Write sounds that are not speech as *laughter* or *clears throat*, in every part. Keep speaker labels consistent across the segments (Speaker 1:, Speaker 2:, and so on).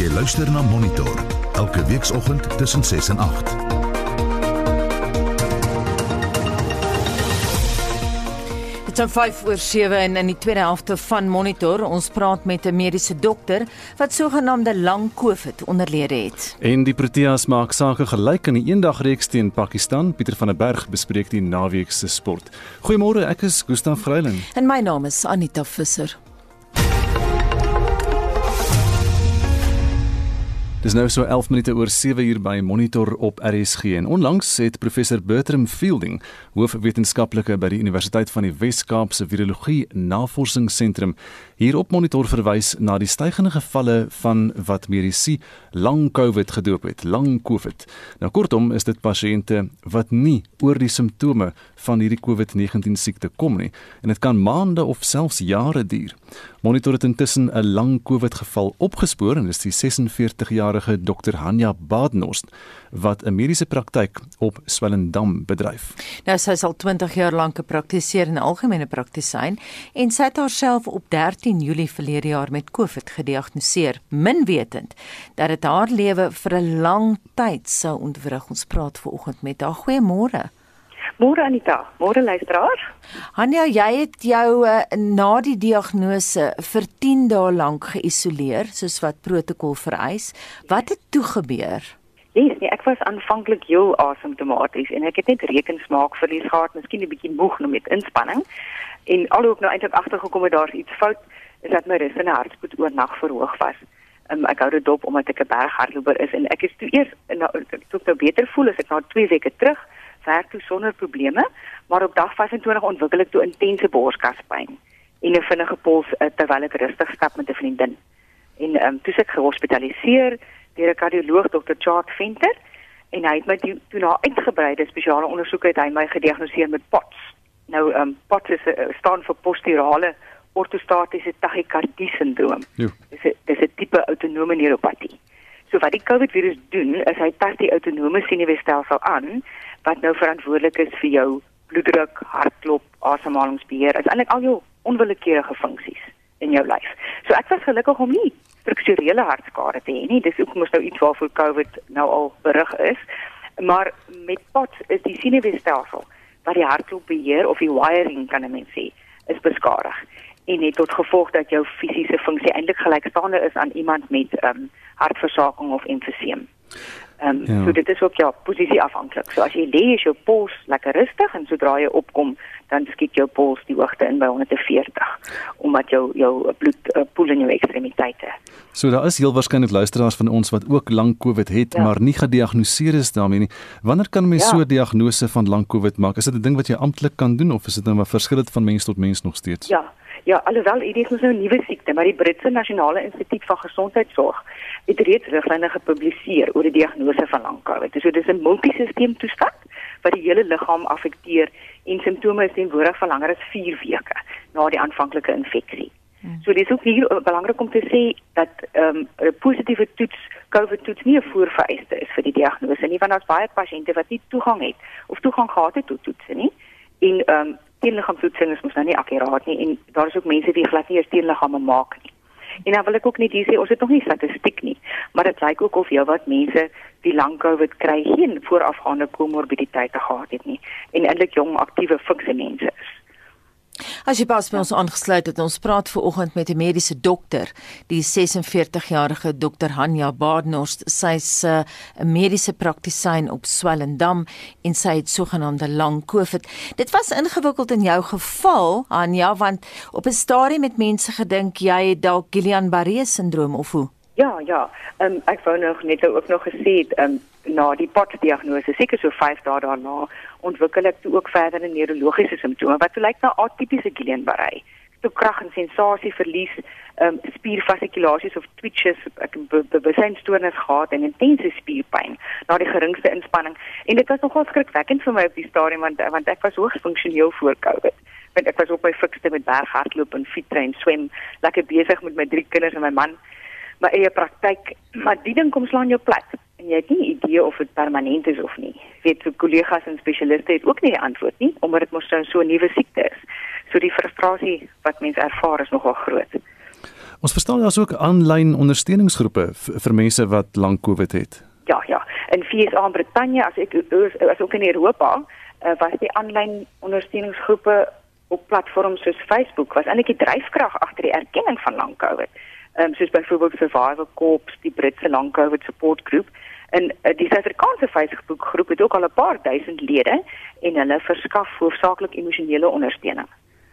Speaker 1: Jy luister na Monitor elke weekoggend tussen 6 en 8.
Speaker 2: Dit is 5 oor 7 en in die tweede helfte van Monitor ons praat met 'n mediese dokter wat sogenaamde lang COVID onderlede het.
Speaker 3: En die Proteas maak sake gelyk in die eendagreeks teen Pakistan. Pieter van der Berg bespreek die naweek se sport. Goeiemôre, ek is Gustaf Greiling.
Speaker 2: En my naam is Anita Visser.
Speaker 3: Dis nou so 11 minute oor 7 uur by Monitor op RSG en onlangs het professor Bertram Fielding, hoofwetenskaplike by die Universiteit van die Wes-Kaap se Virologie Navorsingsentrum, hier op Monitor verwys na die stygende gevalle van wat medisy lang COVID gedoop het, lang COVID. Nou kortom is dit pasiënte wat nie oor die simptome van hierdie COVID-19 siekte kom nie en dit kan maande of selfs jare duur. Monitor het intussen 'n lang COVID geval opgespoor en dis die 46-jarige Dr. Hanya Badenhorst wat 'n mediese praktyk op Swellendam bedryf.
Speaker 2: Nou sy is al 20 jaar lank 'n praktiserende algemene praktisyn en sy het haarself op 13 Julie verlede jaar met COVID gediagnoseer, min wetend dat dit haar lewe vir 'n lang tyd sou ontwrig. Ons praat ver oggend met haar. Goeiemôre.
Speaker 4: Môre Anita, môre luisteraar.
Speaker 2: Hanja, jy het jou uh, na die diagnose vir 10 dae lank geïsoleer soos wat protokol vereis. Wat het toe gebeur?
Speaker 4: Yes, nee, ek was aanvanklik heel asymptomaties en ek het net rekensmaak verlies gehad, miskien 'n bietjie moeg nou met inspanning. En alhoewel ek nou eintlik agtergekom het daar's iets fout, is dat my rus en hartspoed oornag verhoog was. Um, ek hou dit dop omdat ek 'n berghardloper is en ek is toe eers nou toe ek nou beter voel as ek na 2 weke terug werk toe sonder probleme, maar op dag 25 ontwikkel ek toe intense borskaspyn en 'n vinnige pols uh, terwyl ek rustig stap met 'n vriendin. En ehm um, toe ek gehospitaliseer deur 'n kardioloog Dr. Chart Venter en hy het my toe, toe na uitgebreide spesiale ondersoeke het hy my gediagnoseer met POTS. Nou ehm um, POTS is, uh, staan vir posturale ortostatiese tachykardie sindroom. Dis 'n dis 'n tipe autonome neuropatie. So wat die COVID virus doen is hy tas die autonome senuweestelsel aan wat nou verantwoordelik is vir jou bloeddruk, hartklop, asemhalingsbeheer, is eintlik al jou onwillekeurige funksies in jou lyf. So ek was gelukkig om nie strukturele hartskade te hê nie. Dis ook mos nou iets waarvoor COVID nou al berig is. Maar met POTS is die senuweestelsel wat die hartklop beheer of die wiring kan men sê, is beskadig en het tot gevolg dat jou fisiese funksie eintlik gelykstaande is aan iemand met ehm um, hartversaking of emfyseem. Ehm um, ja. so dit is ook ja posisie afhanklik. So as jy lê is jou pols lekker rustig en sodra jy opkom dan skiet jou pols die hoogte in by 140 omdat jou jou bloed uh, poel in jou ekstremiteite.
Speaker 3: So daar is heel waarskynlik luisteraars van ons wat ook lank COVID het ja. maar nie gediagnoseer is daarmee nie. Wanneer kan mens ja. so 'n diagnose van lank COVID maak? Is dit 'n ding wat jy amptelik kan doen of is dit nou 'n verskil van mens tot mens nog steeds?
Speaker 4: Ja. Ja, alhoewel dit is nou 'n nuwe siekte, maar die Britse Nasionale Instituut van Gesondheidsorg het reeds riglyne gepubliseer oor die diagnose van lang COVID. So dis 'n multisisteem toestand wat die hele liggaam affekteer en simptome is teenwoordig vir langer as 4 weke na die aanvanklike infeksie. Hmm. So dis ook hier uh, belangrik om te sê dat ehm, 'n um, positiewe toets COVID toets nie 'n voorvereiste is vir die diagnose nie, want daar's baie pasiënte wat nie toegang het of toegang gehad het tot toetse nie. En ehm um, teenliggaamtoetsing is mos nou nie akkuraat nie en daar is ook mense wie glad nie eers teenliggame maak nie. En dan wil ek ook net hier sê ons het nog nie statistiek nie, maar dit lyk ook of jy wat mense die lang COVID kry geen voorafgaande komorbiditeite gehad het nie en eintlik jong aktiewe fikse mense is.
Speaker 2: As jy pas by ons aangesluit het, ons praat ver oggend met 'n mediese dokter, die 46-jarige dokter Hanja Badenhorst. Sy's uh, 'n mediese praktisyn op Swellendam en sy het sogenaamde lang COVID. Dit was ingewikkeld in jou geval, Hanja, want op 'n stadium het mense gedink jy het dalk Guillain-Barré sindroom of hoe?
Speaker 4: Ja, ja. Um, ek wou nog net ook nog gesê het, um, na die potdiagnose, seker so 5 dae daarna, ontwikkel ek toe ook verder 'n neurologiese simptome wat lyk na atipiese Guillain-Barré. Toe krag en sensasie verlies, ehm um, spierfasikulasie of twitches, ek het bewuseinstoornis gehad en intense spierpyn na die geringste inspanning. En dit was nogal skrikwekkend vir my op die stadium want want ek was hoogs funksioneel voor COVID. Want ek was op my fikste met berghardloop en fiets en swem, lekker besig met my drie kinders en my man my eie praktyk, maar die ding kom slaan jou plat en jy het nie idee of dit permanent is of nie. Weet so kollegas en spesialiste het ook nie die antwoord nie omdat dit mos so 'n nuwe siekte is. So die frustrasie wat mense ervaar is nogal groot.
Speaker 3: Ons verstaan daar's ook aanlyn ondersteuningsgroepe vir mense wat lank COVID het.
Speaker 4: Ja, ja. In VSA en Brittanje as ek as ook in Europa uh, was die aanlyn ondersteuningsgroepe op platforms soos Facebook was eintlik die dryfkrag agter die erkenning van lang COVID. Um, soos byvoorbeeld Survival Corps, die Britse lang COVID support groep en uh, die Suid-Afrikaanse Facebook groep het ook al 'n paar duisend lede en hulle verskaf hoofsaaklik emosionele ondersteuning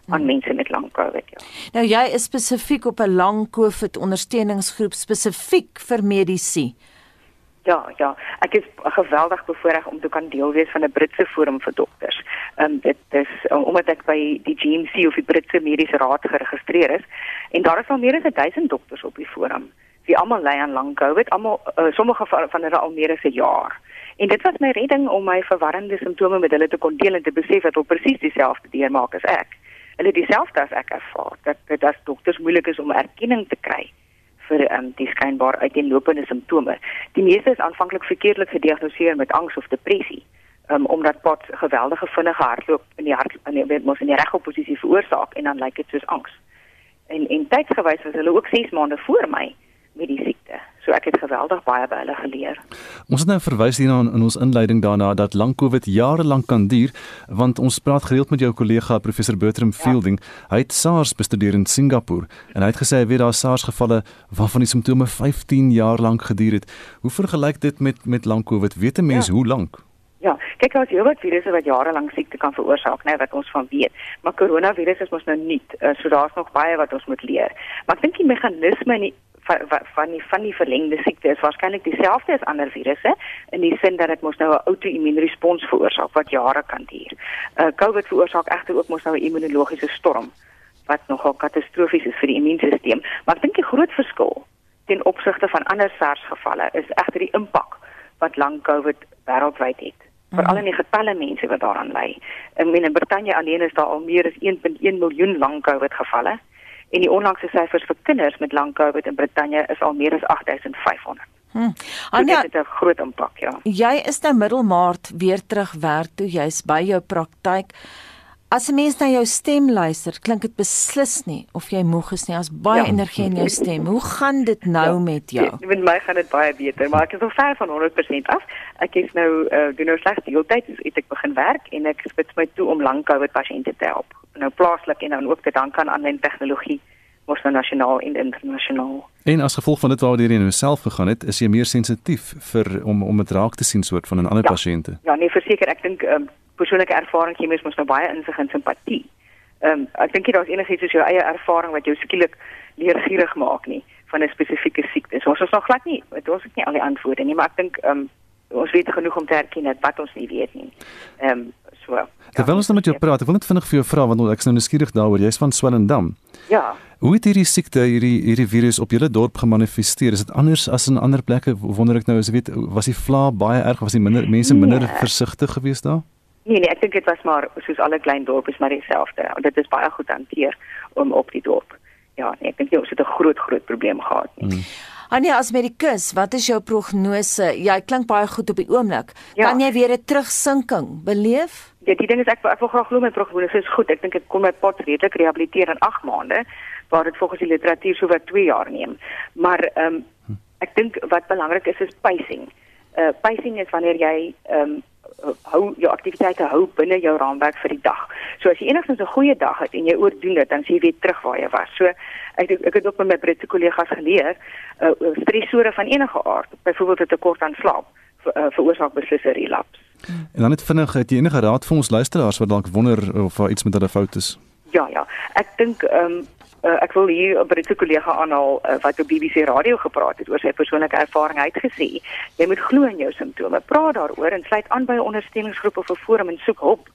Speaker 4: aan hmm. mense met lang COVID. Ja.
Speaker 2: Nou jy is spesifiek op 'n lang COVID ondersteuningsgroep spesifiek vir medisy.
Speaker 4: Ja, ja. Ek is geweldig bevoorreg om te kan deel wees van 'n Britse forum vir dokters. Ehm um, dit is um, omdat ek by die GMC of die Britse Mediese Raad geregistreer is en daar is al meer as 1000 dokters op die forum. Wie almal ly aan lang COVID, almal uh, sommige van, hulle al meer as 'n jaar. En dit was my redding om my verwarrende simptome met hulle te kon deel en te besef dat hulle presies dieselfde deurmaak as ek. Hulle dieselfde as ek ervaar dat dit as dokters moeilik is om erkenning te kry vir um, die skynbaar uiteenlopende simptome. Die meeste is aanvanklik verkeerdelik gediagnoseer met angs of depressie. Um, omdat pot geweldige vinnige hartloop in die hart in die mos in die regopposisie veroorsaak en dan lyk dit soos angs. En en tydsgewys was hulle ook 6 maande voor my met die siekte. So ek het geweldig baie by hulle geleer.
Speaker 3: Ons het nou verwys hierna in ons inleiding daarna dat lang Covid jare lank kan duur, want ons praat gereeld met jou kollega professor Bertram ja. Fielding. Hy het SARS bestudeer in Singapore en hy het gesê hy weet daar SARS gevalle waarvan die simptome 15 jaar lank geduur het. Hoe vergelyk dit met met lang Covid? Weet 'n mens ja. hoe lank?
Speaker 4: Ja, kyk as jy wat virusse wat jare lank siekte kan veroorsaak, né, wat ons van weet. Maar koronavirus is mos nou nie, uh, so daar's nog baie wat ons moet leer. Maar ek dink die meganisme in die van van die van die verlengde siekte is waarskynlik dieselfde as ander virusse in die sin dat dit mos nou 'n outo-immuunrespons veroorsaak wat jare kan duur. Uh COVID veroorsaak egter ook mos nou 'n immunologiese storm wat nogal katastrofies is vir die immuunstelsel. Maar ek dink die groot verskil ten opsigte van ander SARS gevalle is egter die impak wat lang COVID wêreldwyd het. Veral mhm. in die getalle mense wat daaraan ly. In Brittanje alleen is daar al meer as 1.1 miljoen lang COVID gevalle en die onlangse syfers vir kinders met lang COVID in Brittanje is al meer as 8500. Hm. Anja, dit het 'n groot impak, ja.
Speaker 2: Jy is nou middelmaart weer terug werk toe, jy's by jou praktyk. As 'n mens na jou stem luister, klink dit beslis nie of jy moeg is nie. As baie ja. energie in jou stem. Hoe gaan dit nou ja. met jou?
Speaker 4: Ja, met my gaan dit baie beter, maar ek is nog ver van 100% af. Ek is nou uh, doen nou slegs deeltyd, so ek begin werk en ek spits my toe om lang COVID pasiënte te help nou plaaslik en dan ook te dank aan aanlyn tegnologie mos nou nasionaal en internasionaal.
Speaker 3: En as gevolg van dit waardeur jy nou self gegaan het, is jy meer sensitief vir om om dit raak te sien soort van 'n ander
Speaker 4: ja,
Speaker 3: pasiënte.
Speaker 4: Ja, nee, verseker, ek dink ehm um, persoonlike ervaring gee mens mos nou baie insig en simpatie. Ehm um, ek dink jy daar's enigiets soos jou eie ervaring wat jou skielik leergierig maak nie van 'n spesifieke siekte. So ons is nog glad nie, ons het nie al die antwoorde nie, maar ek dink ehm um, ons weet genoeg om te erken dat wat ons nie weet nie. Ehm um, so. Ja,
Speaker 3: Terwyl ons nou met jou praat, ek wil net vinnig vir jou vra want ek is nou nuuskierig daaroor. Jy's van Swellendam.
Speaker 4: Ja.
Speaker 3: Hoe het hierdie siekte, hierdie hierdie virus op julle dorp gemanifesteer? Is dit anders as in ander plekke? Wonder ek nou, as jy weet, was die vla baie erg? Was die minder mense minder nee. versigtig geweest daar?
Speaker 4: Nee nee, ek dink dit was maar soos alle klein dorpe is maar dieselfde. Dit is baie goed hanteer om op die dorp. Ja, nee, ek dink ons het 'n groot groot probleem gehad. Hmm.
Speaker 2: Anja as medikus, wat is jou prognose? Jy klink baie goed op die oomblik. Ja. Kan jy weer 'n terugsinking beleef?
Speaker 4: Ja, die ding is ek ek wil graag glo my prognose is goed. Ek dink ek kon my pot redelik rehabiliteer in 8 maande, waar dit volgens die literatuur so wat 2 jaar neem. Maar ehm um, ek dink wat belangrik is is pacing. Uh pacing is wanneer jy ehm um, hou jou aktiwiteite hou binne jou raamwerk vir die dag. So as jy enigstens 'n goeie dag het en jy oordoen dit, dan sien jy weer terug waar jy was. So ek ek het ook met my Britse kollegas geleer, uh, stresore van enige aard, byvoorbeeld 'n tekort aan slaap, ver, uh, veroorsaak beslis 'n relapse.
Speaker 3: En dan net vinnig, het jy enige raad vir ons luisteraars wat dalk wonder of daar iets met hulle fout is?
Speaker 4: Ja, ja. Ek dink ehm um, uh, ek wil hier 'n Britse kollega aanhaal uh, wat op BBC radio gepraat het oor sy persoonlike ervaring. Hy het gesê, jy moet glo in jou simptome, praat daaroor en sluit aan by 'n ondersteuningsgroep of 'n forum en soek hulp.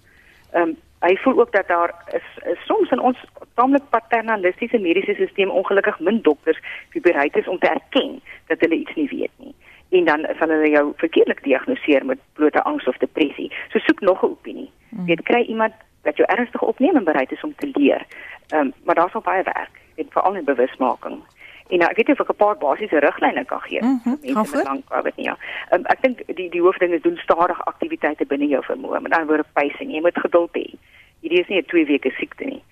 Speaker 4: Ehm um, hy voel ook dat daar is, is soms in ons taamlik paternalistiese mediese stelsel ongelukkig min dokters wie bereid is om te erken dat hulle iets nie weet nie en dan sal hulle jou verkeerlik diagnoseer met blote angs of depressie. So soek nog 'n opinie. Mm. Jy kry iemand wat jou ernstig opneem en bereid is om te leer. Ehm um, maar daar's nog baie werk, dit veral in bewusmaking. En nou, ek weet nie of ek 'n paar basiese riglyne kan gee.
Speaker 2: Mm -hmm. Mense
Speaker 4: lank COVID nie. Ja. Um, ek dink die die hoofding is doen stadige aktiwiteite binne jou vermoë. Met ander woorde pacing. Jy moet geduld hê. Hierdie is nie 'n 2 weke siekte nie.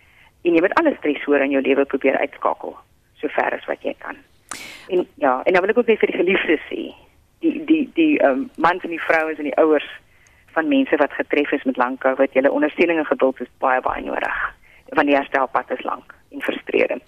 Speaker 4: En jy moet alle stresore in jou lewe probeer uitskakel so ver as wat jy kan. En ja, en dan wil ek ook net vir die geliefdes sê, die die die ehm um, mans en die vrouens en die ouers van mense wat getref is met lang COVID, julle ondersteuning en geduld is baie baie nodig. Want die herstelpad is lank en frustrerend.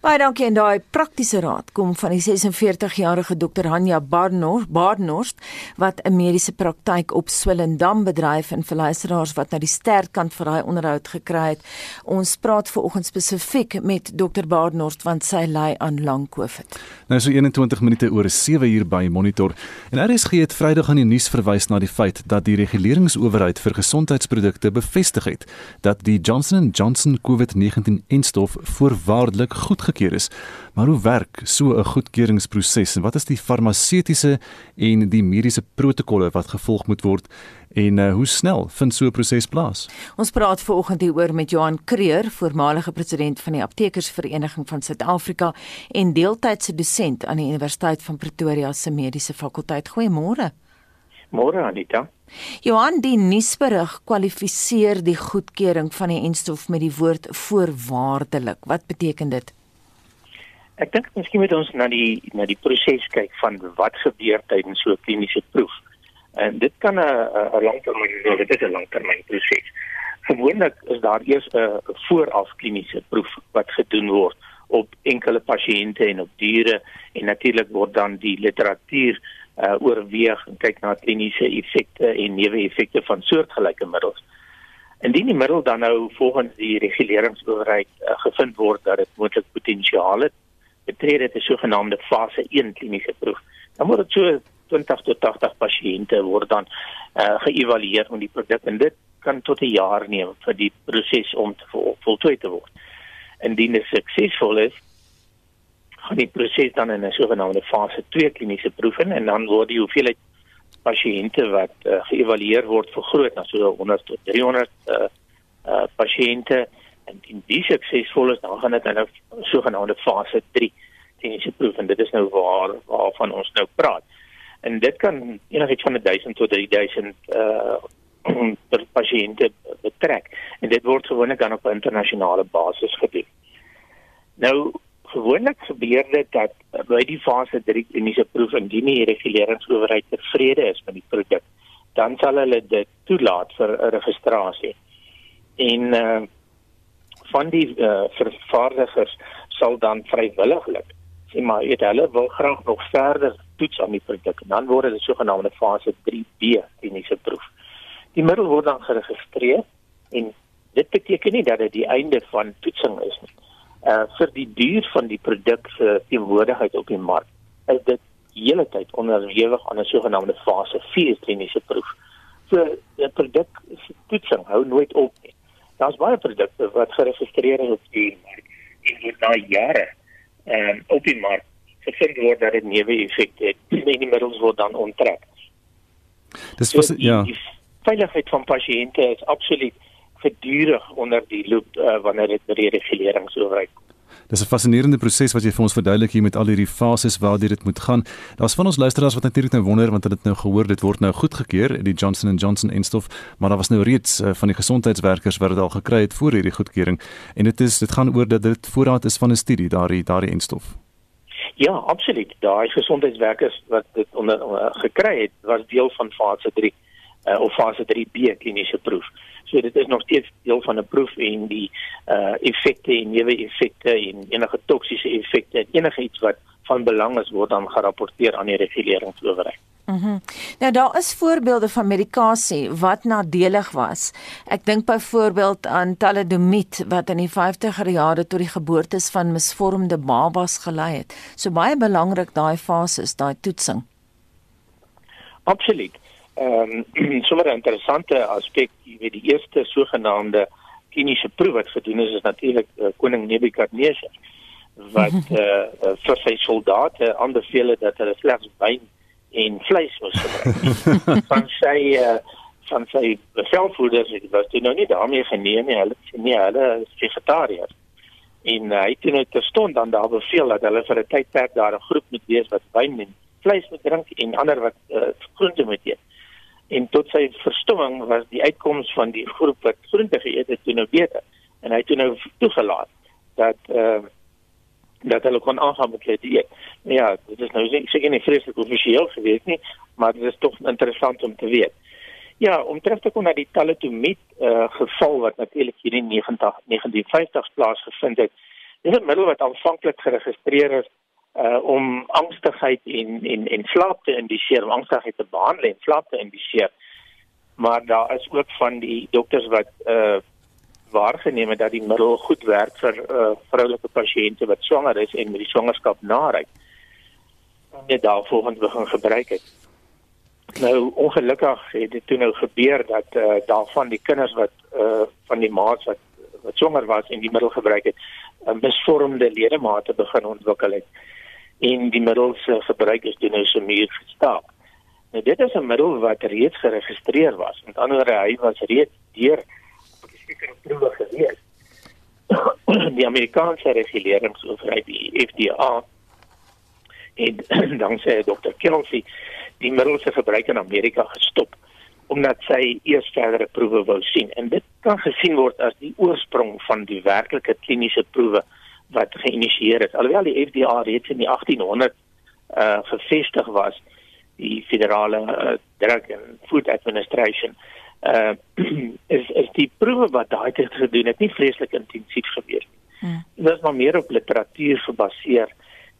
Speaker 2: Baie dankie en daai praktiese raad kom van die 46-jarige dokter Hanja Barnard, Barnard wat 'n mediese praktyk op Swellendam bedryf en vir luisteraars wat na die sterkant vir daai onderhoud gekry het. Ons praat veraloggend spesifiek met dokter Barnard want sy ly aan lang COVID.
Speaker 3: Nou so 21 minute oor 7 uur by Monitor en RSG het Vrydag aan die nuus verwys na die feit dat die reguleringsowerheid vir gesondheidsprodukte bevestig het dat die Johnson & Johnson COVID-19-enstof voorwaardelik goedgekeur is. Maar hoe werk so 'n goedkeuringsproses en wat is die farmaseutiese en die mediese protokolle wat gevolg moet word en uh, hoe snel vind so 'n proses plaas?
Speaker 2: Ons praat veraloggend hieroor met Johan Kreer, voormalige president van die Aptekersvereniging van Suid-Afrika en deeltydse dosent aan die Universiteit van Pretoria se Mediese Fakulteit. Goeiemôre.
Speaker 5: Môre Anita.
Speaker 2: Johan, die nuusberig kwalifiseer die goedkeuring van die enstof met die woord voorwaardelik. Wat beteken dit?
Speaker 5: Ek dink miskien moet ons na die na die proses kyk van wat gebeur tydens so 'n kliniese proef. En dit kan 'n 'n langtermyn, nou, dit is 'n langtermyn proses. Gewoonlik is daar eers 'n vooraf kliniese proef wat gedoen word op enkele pasiënte en op diere en natuurlik word dan die literatuur uh, oorweeg en kyk na kliniese effekte en neeweffekte van soortgelyke middels. Indien die middel dan nou volgens die reguleringsowerheid uh, gevind word dat dit moontlik potensiaal het, betree dit 'n sogenaamde fase 1 kliniese proef. Dan word dit so 20 tot 80 pasiënte word dan uh, geëvalueer om die produk en dit kan tot 'n jaar neem vir die proses om te vol, voltooi te word. Indien dit suksesvol is, gaan die proses dan in 'n sogenaamde fase 2 kliniese proef in en dan word die hoeveelheid pasiënte wat uh, geëvalueer word vergroot na so 100 tot 300 uh, uh, pasiënte en in die suksesvol is dan gaan dit in 'n sogenaamde fase 3 kliniese proef en dit is nou waar waarvan ons nou praat. En dit kan enigiets van 1000 tot 3000 uh *clears throat* per pasiënte betrek en dit word gewoonlik dan op 'n internasionale basis gedoen. Nou gewoonlik gebeur dit dat uh, by die fase 3 kliniese proef indien die reguleringsowerheid tevrede is met die produk, dan sal hulle dit toelaat vir 'n registrasie. En uh van die uh, vervaardigers sal dan vrywilliglik sê maar weet hulle wil graag nog verder toets aan die produk en dan word dit sogenaamde fase 3B kliniese proef. Die middel word dan geregistreer en dit beteken nie dat dit die einde van toetsing is nie uh vir die duur van die produk se teenwoordigheid op die mark is dit hele tyd onderhewig aan 'n sogenaamde fase 4 kliniese proef. So 'n produk se toetsing hou nooit op nie. Daar's baie produkte wat geregistreer is op die mark en dit na jare ehm um, op die mark gevind word dat dit neeweffekte het en die middels word dan onttrek.
Speaker 3: Dis was so, ja.
Speaker 5: Die veiligheid van pasiënte is absoluut gedurig onder die loop uh, wanneer dit by die reguleringsowerheid kom.
Speaker 3: Dis 'n fascinerende proses wat jy vir ons verduidelik hier met al hierdie fases waardeur dit moet gaan. Daar's van ons luisteraars wat natuurlik nou wonder want hulle het nou gehoor dit word nou goedgekeur die Johnson & Johnson enstof, maar daar was nou reeds uh, van die gesondheidswerkers wat dit al gekry het voor hierdie goedkeuring en dit is dit gaan oor dat dit voorraad is van 'n studie daardie daardie enstof.
Speaker 5: Ja, absoluut. Daai gesondheidswerkers wat dit onder uh, gekry het, was deel van fase 3 uh, of fase 3B kliniese proef. So dit is nog steeds deel van 'n proef en die uh effekte en neeweffekte en enige toksiese effekte en enige iets wat van belang is word dan gerapporteer aan die reguleringsowerheid.
Speaker 2: Mhm. Mm nou daar is voorbeelde van medikasie wat nadelig was. Ek dink byvoorbeeld aan thalidomide wat in die 50er jare tot die geboortes van misvormde babas gelei het. So baie belangrik daai fases, daai toetsing.
Speaker 5: Absoluut. Ehm um, *clears throat* sommer 'n interessante aspek, jy weet die eerste sogenaamde kliniese proef wat gedoen is is natuurlik uh, koning Nebukadneser wat *laughs* eh uh, vir sy soldate aanbeveel het dat hulle slegs wyn en vleis moes gebruik. *laughs* van sy uh, van sy bevelvoerders het was dit nou nie daarmee geneem nie. Hulle sê nee, hulle is vegetariërs. En uh, hy het net gestond dan daar beveel dat hulle vir 'n tydperk daar 'n groep moet wees wat wyn en vleis moet drink en ander wat uh, groente moet eet en tot sy verstomming was die uitkoms van die groep wat groente geëet het toe nou beter en hy het toe nou toegelaat dat uh dat hulle kon aangaan met hulle dieet. Ja, dit is nou seker nie vreeslik offisieel gewees nie, maar dit is tog interessant om te weet. Ja, om terug te kom na die talidomid uh, geval wat natuurlik hier in 90 1950s plaasgevind het. Dit is 'n middel wat aanvanklik geregistreer is uh om angstigheid en en en slaap te indiseer, om angstigheid te behandel en slaap te indiseer. Maar daar is ook van die dokters wat uh waargeneem het dat die middel goed werk vir uh vroulike pasiënte wat swanger is en met die swangerskap nary. Net daarvolgens begin gebruik het. Nou ongelukkig het dit toe nou gebeur dat uh daarvan die kinders wat uh van die maats wat wat swanger was en die middel gebruik het, 'n uh, misvormde ledemate begin ontwikkel het en die middel se gebruik is toe nou so meer gestaak. Nou dit is 'n middel wat reeds geregistreer was. Met ander woorde, hy was reeds deur sekere proewe gewees. *coughs* die Amerikaanse reguleringsowerheid, die FDA, en dan sê Dr. Kelsey die middel se gebruik in Amerika gestop omdat sy eers verdere proewe wou sien en dit kan gesien word as die oorsprong van die werklike kliniese proewe wat geïnisieer is alhoewel die FDA reeds in die 1800 uh gevestig was die federale uh, drug and food administration uh *clears throat* is is die proewe wat daai tyd gedoen het nie vreeslik intensief gewees nie. Hmm. Dit was maar meer op literatuur gebaseer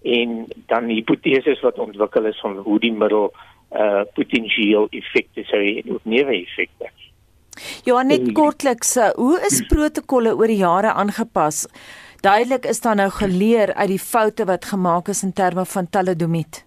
Speaker 5: en dan hipoteses wat ontwikkel is van hoe die middel uh potensieel effekte sou hê en ook neeweffekte.
Speaker 2: Ja, net kortliks, uh, hoe is *clears throat* protokolle oor die jare aangepas? Duidelik is daar nou geleer uit die foute wat gemaak is in terme van talidomid.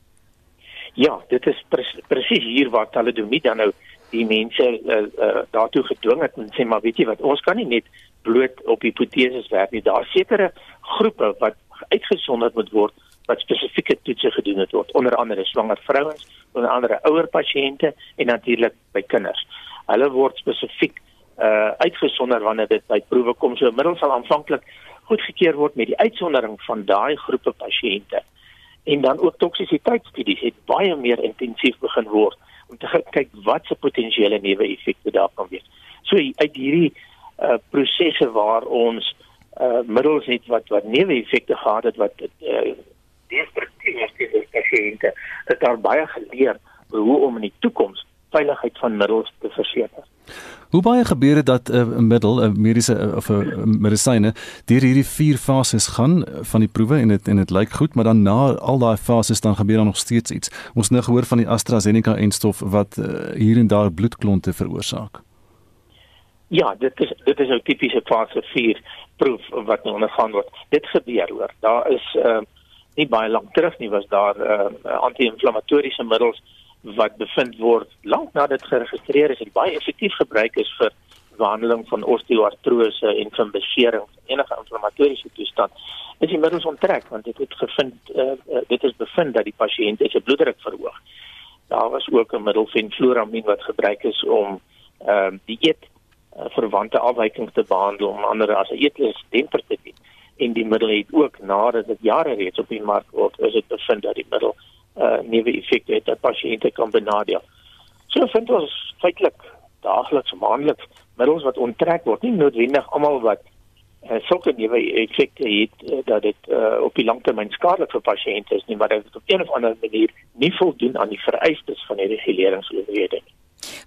Speaker 5: Ja, dit is presies hier waar talidomid dan nou die mense uh, uh, daartoe gedwing het en sê maar weet jy wat, ons kan nie net bloot op hipoteses werk nie. Daar sekerre groepe wat uitgesonderd moet word wat spesifieke toetse gedoen het word onder andere swanger vrouens, onder andere ouer pasiënte en natuurlik by kinders. Hulle word spesifiek uh uitgesonder wanneer dit by proewe kom. So middels sal aanvanklik goedgekeur word met die uitsondering van daai groepe pasiënte. En dan ook toksisiteitsstudies het baie meer intensief begin word om te kyk wat se potensiële neeweffekte daar kan wees. So uit hierdie uh prosesse waar ons uh middels het wat wat neeweffekte gehad het wat uh destruktief is vir die pasiënte. Het baie geleer hoe om in die toekoms veiligheid van middels te verseker.
Speaker 3: Hoe baie gebeur dit dat 'n uh, middel, 'n uh, mediese uh, of 'n uh, medisyne deur hierdie vier fases gaan van die proewe en dit en dit lyk goed, maar dan na al daai fases dan gebeur daar nog steeds iets. Ons nou gehoor van die AstraZeneca en stof wat uh, hier en daar bloedklonte veroorsaak.
Speaker 5: Ja, dit is dit is 'n tipiese fase 4 proef wat nou ondergaan word. Dit gebeur hoor. Daar is uh, nie baie lank terug nie was daar uh, anti-inflammatoriese middels wat bevind word lank nadat geregistreer is en baie effektief gebruik is vir behandeling van osteoartrose en van besering enige inflammatoriese toestand is die middels onttrek want dit het gevind uh, dit is bevind dat die pasiënt se bloeddruk verhoog. Daar was ook 'n middel fenfluramine wat gebruik is om ehm uh, die eet uh, verwante afwykings te behandel om ander as 'n eetlus temper te dien en die middel het ook nadat dit jare reeds op die mark word is dit bevind dat die middel uh nuwe effekte het dat pasiënte kan benadeel. So vind ons feitelik daagliks maandeliks middels wat onttrek word, nie noodwendig almal wat uh, sulke nuwe effekte het uh, dat dit uh, op die langtermyn skadelik vir pasiënte is nie, maar dit op 'n of ander manier nie voldoen aan die vereistes van die reguleringsowerhede nie.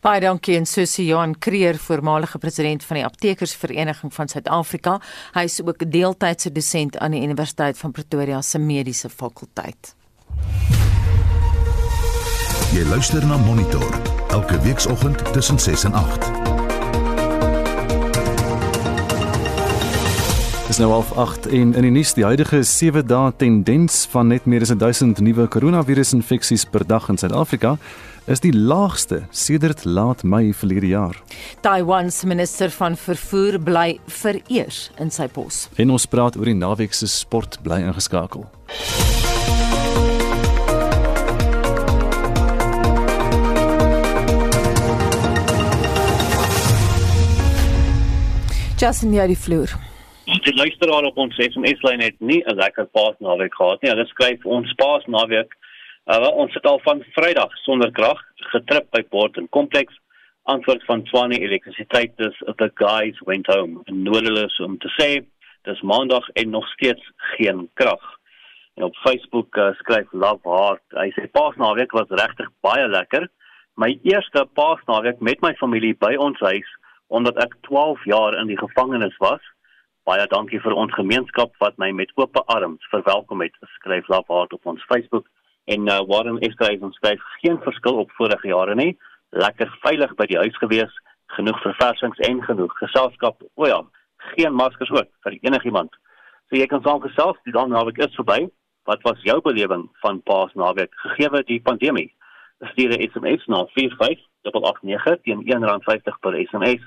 Speaker 2: Baie dankie en Susie Johan Creer, voormalige president van die Aptekersvereniging van Suid-Afrika. Hy is ook 'n deeltydse dosent aan die Universiteit van Pretoria se Mediese Fakulteit.
Speaker 1: Jy luister na Monitor elke weekoggend tussen 6 en 8.
Speaker 3: Dis nou half 8 en in die nuus die huidige 7 dae tendens van net meer as 1000 nuwe koronavirusinfeksies per dag in Suid-Afrika is die laagste sedert laat Mei verlede jaar.
Speaker 2: Taiwan se minister van vervoer bly vereers in sy pos.
Speaker 3: En ons praat oor die naweek se sport bly ingeskakel.
Speaker 2: Justin hier die vloer.
Speaker 6: Die luisteraar op ons SMS-lyn het nie 'n lekker paasnaweek gehad nie. Hulle skryf ons paasnaweek Uh, ons het al van Vrydag sonder krag getrip by Port en Kompleks. Antwoord van Swane Elektrisiteit is the guys went home. En nodeloos om te sê, dis Maandag en nog steeds geen krag. En op Facebook uh, skryf Love Heart. Hy sê Paasnaweek was regtig baie lekker. My eerste Paasnaweek met my familie by ons huis omdat ek 12 jaar in die gevangenis was. Baie dankie vir ons gemeenskap wat my met oop arms verwelkom het. Skryf Love Heart op ons Facebook. En uh, Warren Estreys ons skryf geen verskil op vorige jare nie. Lekker veilig by die huis gewees, genoeg verversings en genoeg geselskap. O ja, geen maskers ook vir enigiemand. So jy kan saam gesels, die dan naweek is verby. Wat was jou belewing van Paasnaweek gegee die pandemie? Stuur 'n SMS na 45889 teen R1.50 per SMS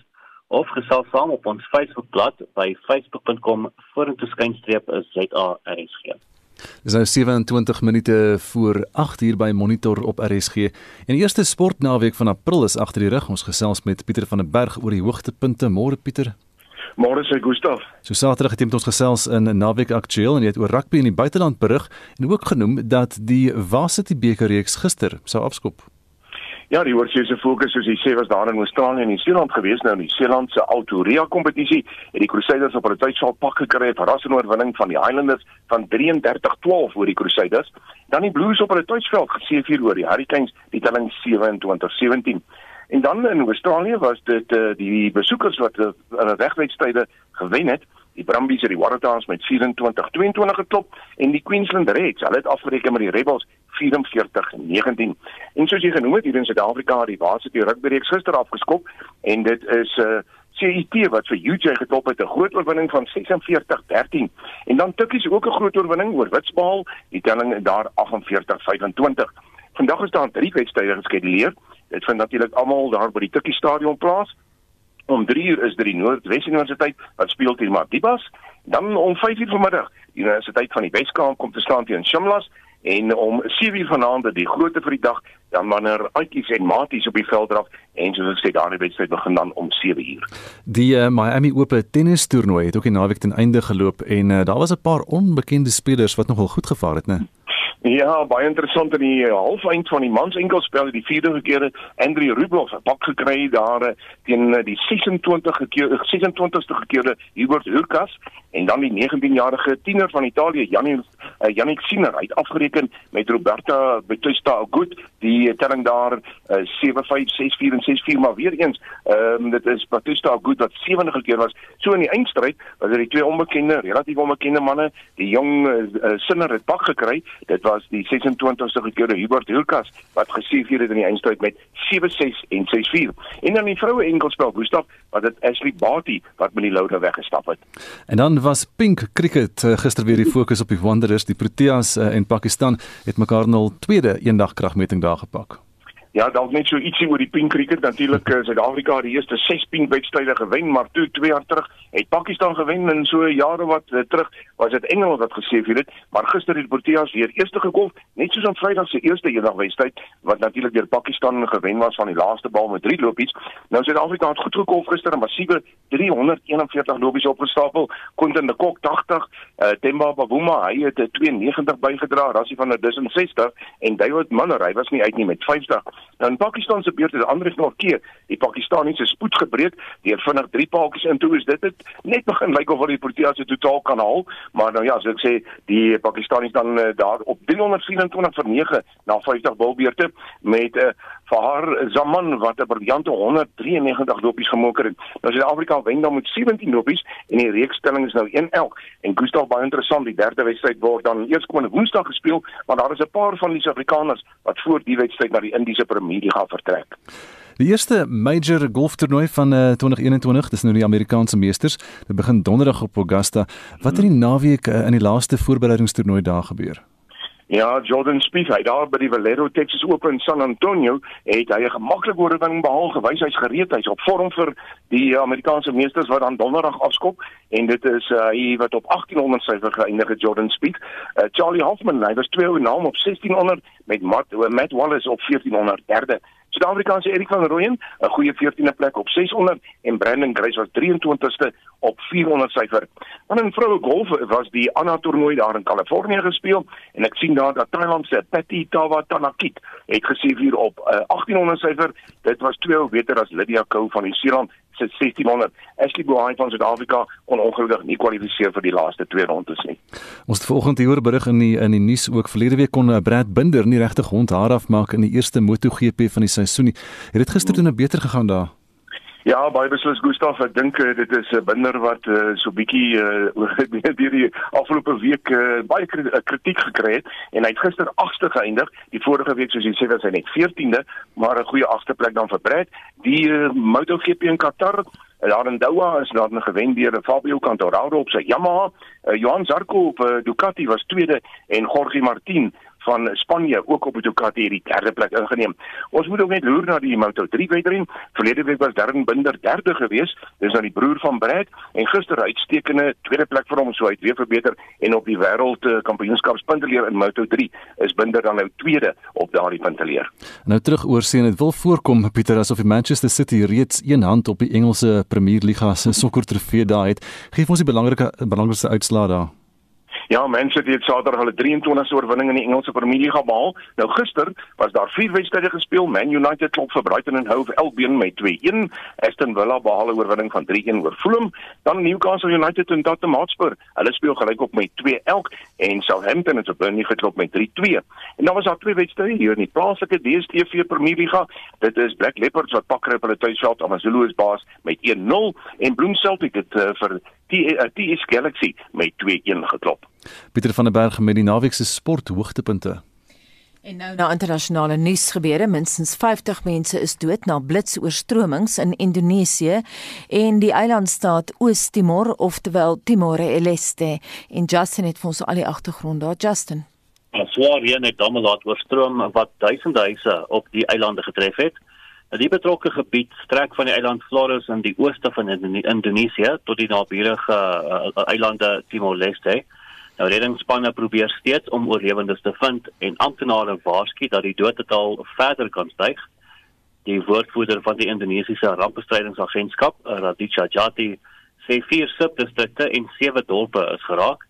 Speaker 6: of gesels saam op ons Facebookblad by facebook.com vorentoe skynstreep ZARSG.
Speaker 3: Dis nou 27 minute voor 8 uur by Monitor op RSG. En die eerste sportnaweek van April is agter die rug. Ons gesels met Pieter van der Berg oor die hoogtepunte. Môre Pieter.
Speaker 7: Môre sê Gustaf.
Speaker 3: So Saterdag het jy met ons gesels in Naweek Aktueel en jy het oor rugby in die buiteland berig en ook genoem dat die Varsity beker reeks gister sou afskop.
Speaker 7: Ja, die World Series se fokus soos jy sê was daar in Australië en New Zealand gewees. Nou in die Seeland se Autoria kompetisie het die Crusaders op hulle tydsaal pak gekry het verrassende oorwinning van die Highlanders van 33-12 oor die Crusaders. Dan die Blues op hulle tydsveld geseëvier oor die Hurricanes die telling 27-17 en dan in Australië was dit uh, die besoekers wat uh, in regwedstryde gewen het Die Brumbies het die Waratahs met 24-22 geklop en die Queensland Reds, hulle het afgereken met die Rebels 44-19. En soos jy genoem het, hier in Suid-Afrika het die Varsity Rugby reeks gister afgeskop en dit is 'n uh, CIT wat vir UJ geklop het 'n groot oorwinning van 46-13 en dan Tukkies ook 'n groot oorwinning oor Witspaal, die telling daar 48-25. Vandag is daar drie wedstryde geskeduleer. Dit vind natuurlik almal daar by die Tukkie Stadion plaas. Om 3 uur is dit die Noordwes Universiteit wat speel teen Matibas. Dan om 5 uur vanmiddag, die Universiteit van die Weskaap kom te staan teen Shimlas en om 7 uur vanaand die grootte vir die dag dan wanneer uitjies en maties op die veld draf en soos ek sê daardie wedstryd begin dan om 7 uur.
Speaker 3: Die uh, Miami Open tennis toernooi het ook die naweek ten einde geloop en uh, daar was 'n paar onbekende spelers wat nogal goed gevaar het, né?
Speaker 7: Ja, baie interessant in die uh, halfeind van die mans enkelspel die vierde keer Andrew Rublev 'n pak gekry daar uh, teen uh, die 26 keer 26ste keer Hubert Hurkacz. En dan die 19-jarige tiener van Italië Jannik uh, Jannik Sinner. Uit afgereken met Roberta Bautista Agut. Die telling daar uh, 7-5 6-4 en 6-4 maar weer eens um, dit is Bautista Agut wat 70 keer was. So in die eindstryd was dit die twee onbekende relatief onbekende manne. Die jong uh, Sinner het pak gekry. Dit was die 26ste gekeerde Hubert Hurkacz wat geseëvier het in die eindstryd met 7-6 en 6-4 en dan die vroue enkelspel Gustav wat dit Ashley Barty wat met die louter weggestap het.
Speaker 3: En dan was Pink Cricket uh, gister weer die fokus op die Wanderers, die Proteas uh, en Pakistan het mekaar nou tweede eendag kragmeting daar gepak.
Speaker 7: Ja, dalk net so ietsie oor die pink cricket. Natuurlik uh, Suid-Afrika het die eerste 6 pink wedstryde gewen, maar toe 2 jaar terug het Pakistan gewen en so jare wat uh, terug was dit Engeland wat gesê het, maar gister het Proteas weer eerste gekom, net soos aan Vrydag se eerste eendagwedstryd wat natuurlik deur Pakistan gewen was van die laaste bal met 3 lopies. Nou Suid-Afrika het goed gekom gister 'n massiewe 341 lopies opgestapel, Quinton de Kock 80, uh, Themba Bavuma hy het 92 bygedra, Rassie van der Dussen 60 en David Manner hy was nie uit nie met 50. Nou in Pakistan se beurt het ander nog keer die Pakistaniese spoed gebreek deur vinnig drie paaltjies in toe is dit het net begin lyk of hulle die Proteas totaal kan haal maar nou ja so ek sê die Pakistanies dan uh, daar op 324 vir 9 na 50 bilbeurte met 'n uh, eh, Fahar Zaman wat 'n briljante 193 lopies gemoker het. Nou Suid-Afrika wen dan met 17 lopies en die reekstelling is nou 1-1 en Gustav baie interessant die derde wedstryd word dan eers komende Woensdag gespeel maar daar is 'n paar van die Suid-Afrikaners wat voor die wedstryd na die Indiese Premier League gaan vertrek.
Speaker 3: Die eerste major golftoernooi van uh, 2021, dis nou die Amerikaanse Meesters. Dit begin donderdag op Augusta. Wat het in die naweek uh, in die laaste voorbereidingstoernooi daar gebeur?
Speaker 7: Ja, Jordan Spieth, hy daar by die Valero Texas Open in San Antonio, het hy 'n gemaklike oorwinning behaal, gewys hy's gereed, hy's op vorm vir die Amerikaanse meesters wat dan donderdag afskop en dit is uh, hy wat op 1800 syfer geëindig het Jordan Spieth. Uh, Charlie Hoffman, hy was tweede naam op 1600 met Matt, Matt Wallace op 1400 derde. Suid-Afrikaanse Erik van Rooyen, 'n goeie 14de plek op 600 en Brandon Grace was 23ste op 400 syfer. Dan in vroue golf was die Anna toernooi daar in Kalifornië gespeel en ek sien daar dat Thailand se Patty Tawatanakit het gesien hier op uh, 1800 syfer. Dit was twee beter as Lydia Kou van Nieu-Seeland se 1600. Ashley Bohain van Suid-Afrika kon ongelukkig nie kwalifiseer vir die laaste twee rondes nie.
Speaker 3: Ons het vanoggend hier berig in die in die nuus ook verlede week kon eh, Brad Binder nie regtig hond haar afmaak in die eerste MotoGP van die seisoen nie. Het dit gister toe nou beter gegaan daar?
Speaker 7: Ja, baie beslis Gustaf, ek dink uh, dit is 'n binder wat uh, so bietjie *laughs* uh, deur die afgelope week uh, baie kritiek gekry het en hy het gister 8ste geëindig. Die vorige week soos jy sê was hy net 14de, maar 'n goeie 8ste plek dan vir Brad. Die uh, MotoGP in Qatar Daar in Doha is daar 'n gewen deur Fabio Quartararo op sy Yamaha. Uh, Johan Zarco op uh, Ducati was tweede en Jorge Martin van Spanje ook op Ducati hierdie derde plek ingeneem. Ons moet ook net loer na die Moto3 wedren. Verlede week was Darren Binder derde gewees, dis nou die broer van Brad en gister uitstekende tweede plek vir hom, so hy het weer verbeter en op die wêreld kampioenskapspunteleer in Moto3 is Binder dan nou tweede op daardie punteleer.
Speaker 3: Nou terug oor sien dit wil voorkom Pieter asof die Manchester City reeds een hand op die Engelse Premier Liga se sokkertrofee daai het. Geef ons die belangrike belangrikste uitslae daar.
Speaker 7: Ja, mense het Saterdag hulle 23ste oorwinning in die Engelse Premier League behaal. Nou gister was daar vier wedstryde gespeel. Man United klop vir Brighton and Hove Albion met 2-1. Aston Villa behaal 'n oorwinning van 3-1 oor Fulham. Dan Newcastle United en Tottenham Hotspur. Hulle speel gelyk op met 2 elk en Southampton het op Burnley geklop met 3-2. En dan was daar twee wedstryde hier in die plaaslike DStv Premier League. Dit is Black Leopards wat pak op hulle tuisveld AmaZulu is baas met 1-0 en Bloem Celtic het uh, vir TS Galaxy met 2-1 geklop.
Speaker 3: Pieter van der Berg met die naweek se sporthoogtepunte.
Speaker 2: En nou na internasionale nuus gebeure, minstens 50 mense is dood na blitsoorstromings in Indonesië en die eilandstaat Oos-Timor, oftewel Timor-Leste. En Justin het vir ons al die agtergrond daar, Justin.
Speaker 6: Swaar reën het damme laat oorstroom wat duisende huise op die eilande getref het. Die betrokke gebied strek van die eiland Flores in die ooste van Indonesië tot die naburige uh, eilande Timor-Leste. Nou reddingsspanne probeer steeds om oorlewendes te vind en amptenare waarsku dat die dodetal verder kan styg. Die woordvoerder van die Indonesiese rampbestrydingsagentskap, Raditya Jati, sê vier subdistrikte en sewe dorpe is geraak.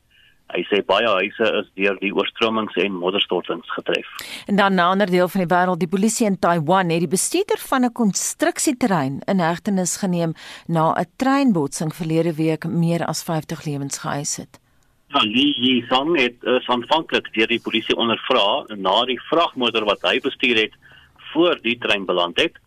Speaker 6: Hy sê baie huise is deur die oorstromings en modderstortings getref.
Speaker 2: En dan 'n ander deel van die wêreld, die polisie in Taiwan het die bestuurder van 'n konstruksieterrein in hegtenis geneem na 'n treinbotsing verlede week meer as 50 lewens geëis het.
Speaker 6: Ja, Li Yisong het uh, aanvanklik deur die polisie ondervra na die vragmotor wat hy bestuur het voor die trein beland het.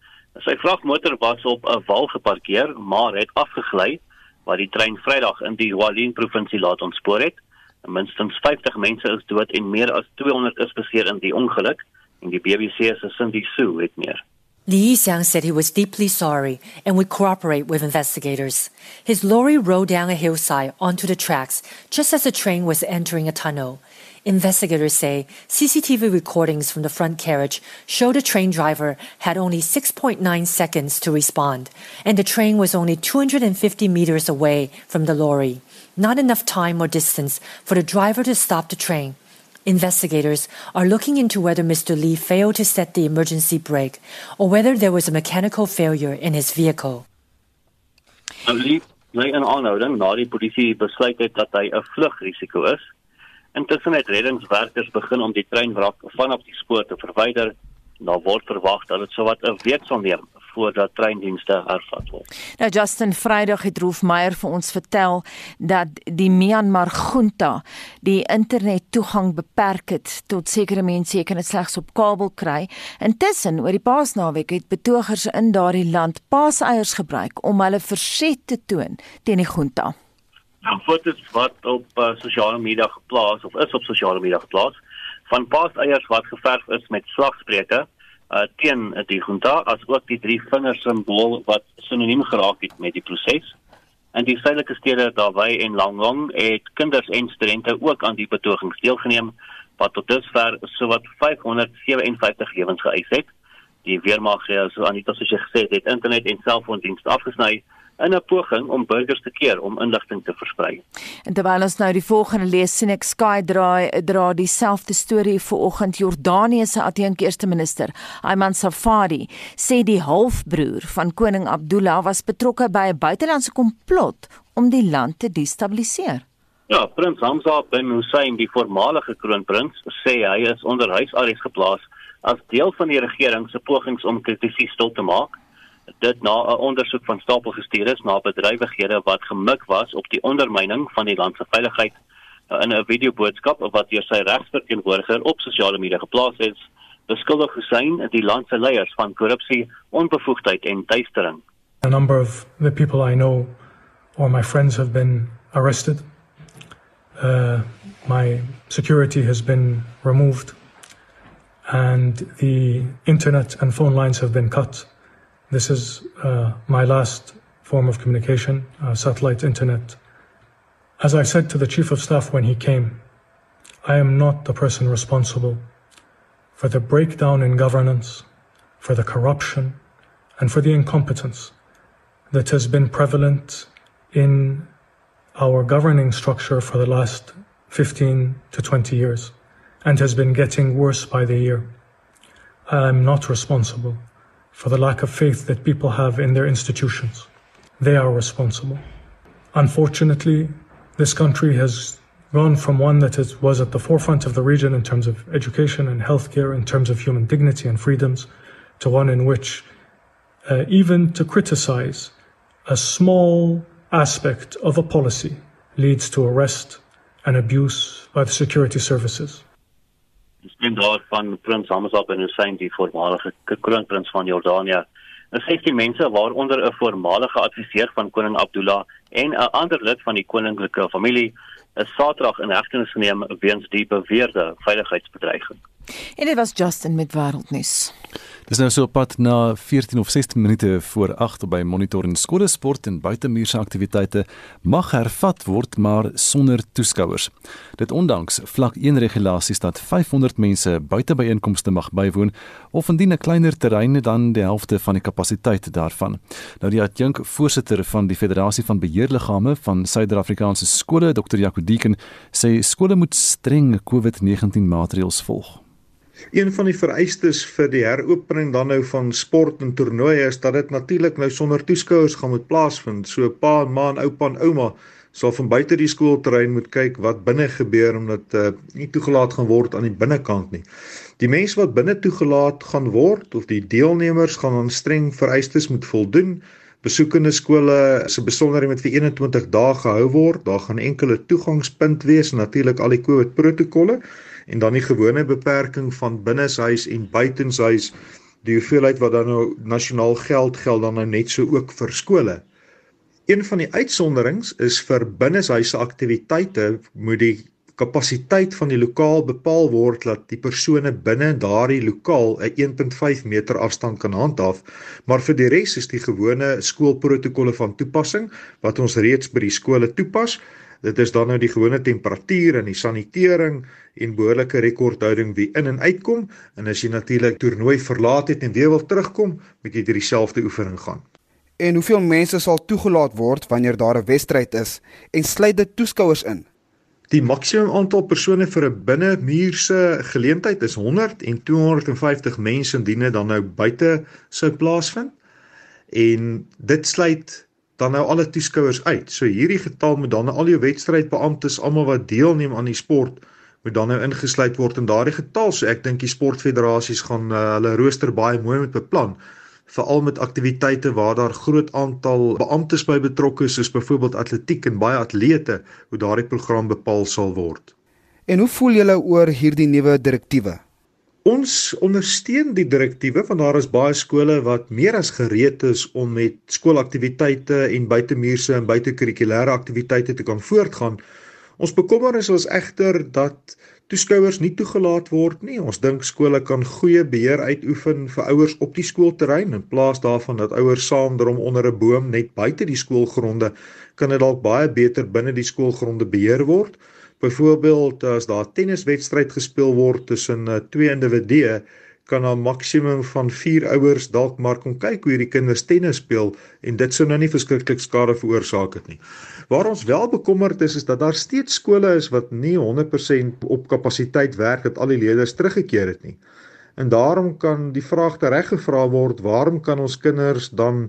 Speaker 6: Sy vragmotor was op 'n wal geparkeer, maar het afgegly waar die trein Vrydag in die Hualien provinsie laat ontspoor het. Minstens 50 mense is dood en meer as 200 is beseer in die ongeluk en die BBC se Cindy Sue het meer.
Speaker 8: Li Yixiang said he was deeply sorry and would cooperate with investigators. His lorry rode down a hillside onto the tracks just as the train was entering a tunnel. Investigators say CCTV recordings from the front carriage show the train driver had only 6.9 seconds to respond, and the train was only 250 meters away from the lorry. Not enough time or distance for the driver to stop the train Investigators are looking into whether Mr. Lee failed to set the emergency brake or whether there was a mechanical failure in his vehicle.
Speaker 6: Lee lê in aanhouding na die polisie besluit het dat hy 'n vlugrisiko is. Intussen het reddingswerkers begin om die treinwrak vanaf die spoor te verwyder. Daar word verwag dat dit sowat 'n week sal neem voordat treindienste hervat word.
Speaker 2: Nou Justin Vrydag het Rolf Meyer vir ons vertel dat die Myanmar junta die internet toegang beperk het tot sekere mense, jy kan dit slegs op kabel kry. Intussen oor die Paasnaweek het betogers in daardie land paaseiers gebruik om hulle verset te toon teen die junta.
Speaker 6: Nou, foto's wat op uh, sosiale media geplaas of is op sosiale media geplaas van paaseiers wat geverf is met slagspreuke uh, teen die junta as ook die drie vinger simbool wat sinoniem geraak het met die proses. En die suidelike stede daarby en Langong het kinders en studente ook aan die betogings deelgeneem wat tot dusver sowat 557 lewens geëis het. Die weermag het so aan soos jy gesê het, internet en selfoondienste afgesny in 'n poging om burgers te keer om inligting te versprei.
Speaker 2: En terwyl ons nou die volgende lees sien ek Sky draai dra dieselfde storie vir oggend Jordanië se adjunk eerste minister Ayman Safadi sê die halfbroer van koning Abdullah was betrokke by 'n buitelandse komplot om die land te destabiliseer.
Speaker 6: Ja, prins Hamza bin Hussein, die voormalige kroonprins, sê hy is onder huisarrest geplaas as deel van die regering se pogings om kritiek stil te maak dit na 'n ondersoek van stapel gestuur is na bedrywighede wat gemik was op die ondermyning van die land se veiligheid uh, in 'n videoboodskap wat deur sy regsverteenwoordiger op sosiale media geplaas is beskuldig Hussein die land se leiers van korrupsie, onbevoegdheid en duistering.
Speaker 9: A number of the people I know or my friends have been arrested. Uh, my security has been removed and the internet and phone lines have been cut. This is uh, my last form of communication, uh, satellite internet. As I said to the Chief of Staff when he came, I am not the person responsible for the breakdown in governance, for the corruption, and for the incompetence that has been prevalent in our governing structure for the last 15 to 20 years and has been getting worse by the year. I'm not responsible for the lack of faith that people have in their institutions. They are responsible. Unfortunately, this country has gone from one that is, was at the forefront of the region in terms of education and healthcare, in terms of human dignity and freedoms, to one in which uh, even to criticize a small aspect of a policy leads to arrest and abuse by the security services.
Speaker 6: Die stem daarvan Prins Hamza bin Hussein die voormalige kroonprins van Jordanië. Er 16 mense waaronder 'n voormalige adviseur van koning Abdullah en 'n ander lid van die koninklike familie is Saterdag in hegtenis geneem weens die beweerde veiligheidsbedreiging.
Speaker 2: En dit was Justin wêreldnuus.
Speaker 3: Dis nou so op pad na 14 of 16 minute voor 8 by Monitor en skole sport en buitemuurse aktiwiteite mag hervat word maar sonder toeskouers. Dit ondanks vlak 1 regulasies dat 500 mense buite byeenkomste mag bywoon of indien 'n kleiner terrein dan die helfte van die kapasiteit daarvan. Nou die adjunk voorsitter van die Federasie van Beheerliggame van Suider-Afrikaanse skole, Dr. Jaco Deeken, sê skole moet streng COVID-19 maatreëls volg.
Speaker 10: Een van die vereistes vir die heropening dan nou van sport en toernooie is dat dit natuurlik nou sonder toeskouers gaan moet plaasvind. So pa en ma en oupa en ouma sal van buite die skoolterrein moet kyk wat binne gebeur omdat uh, nie toegelaat gaan word aan die binnekant nie. Die mense wat binne toegelaat gaan word of die deelnemers gaan aan streng vereistes moet voldoen. Besoekende skole se besonderhede moet vir 21 dae gehou word. Daar gaan enkele toegangspunt wees, natuurlik al die COVID protokolle en dan die gewone beperking van binneshuis en buitenshuis die hoeveelheid wat dan nou nasionaal geld geld dan nou net so ook vir skole. Een van die uitsonderings is vir binneshuise aktiwiteite moet die kapasiteit van die lokaal bepaal word dat die persone binne daardie lokaal 'n 1.5 meter afstand kan handhaaf, maar vir die res is die gewone skoolprotokolle van toepassing wat ons reeds by die skole toepas. Dit is dan nou die gewone temperatuur en die sanitering en behoorlike rekordhouding wie in en uitkom en as jy natuurlik toernooi verlaat het en weer wil terugkom, moet jy deur dieselfde oefening gaan.
Speaker 11: En hoeveel mense sal toegelaat word wanneer daar 'n wedstryd is en sluit dit toeskouers in?
Speaker 10: Die maksimum aantal persone vir 'n binnemuurse geleentheid is 100 en 250 mense indien dit dan nou buite sou plaasvind. En dit sluit dan nou alle toeskouers uit. So hierdie getal moet dan al jou wedstrydbeamptes almal wat deelneem aan die sport moet dan nou ingesluit word in daardie getal. So ek dink die sportfederasies gaan uh, hulle rooster baie mooi moet beplan veral met aktiwiteite waar daar groot aantal beamptes by betrokke is soos byvoorbeeld atletiek en baie atlete hoe daardie program bepaal sal word.
Speaker 11: En hoe voel julle oor hierdie nuwe direktiewe?
Speaker 10: Ons ondersteun die direktiewe want daar is baie skole wat meer as gereed is om met skoolaktiwiteite en buitemuurse en buitekurrikulêre aktiwiteite te kan voortgaan. Ons bekommernis is egter dat toeskouers nie toegelaat word nie. Ons dink skole kan goeie beheer uitoefen vir ouers op die skoolterrein in plaas daarvan dat ouers saam drom onder 'n boom net buite die skoolgronde kan dit dalk baie beter binne die skoolgronde beheer word. Byvoorbeeld as daar tenniswedstryd gespeel word tussen uh, twee individue, kan 'n maksimum van 4 ouers dalk maar kom kyk hoe hierdie kinders tennis speel en dit sou nou nie verskriklik skade veroorsaak het nie. Waar ons wel bekommerd is is dat daar steeds skole is wat nie 100% op kapasiteit werk dat al die leerders teruggekeer het nie. En daarom kan die vraag tereg gevra word, waarom kan ons kinders dan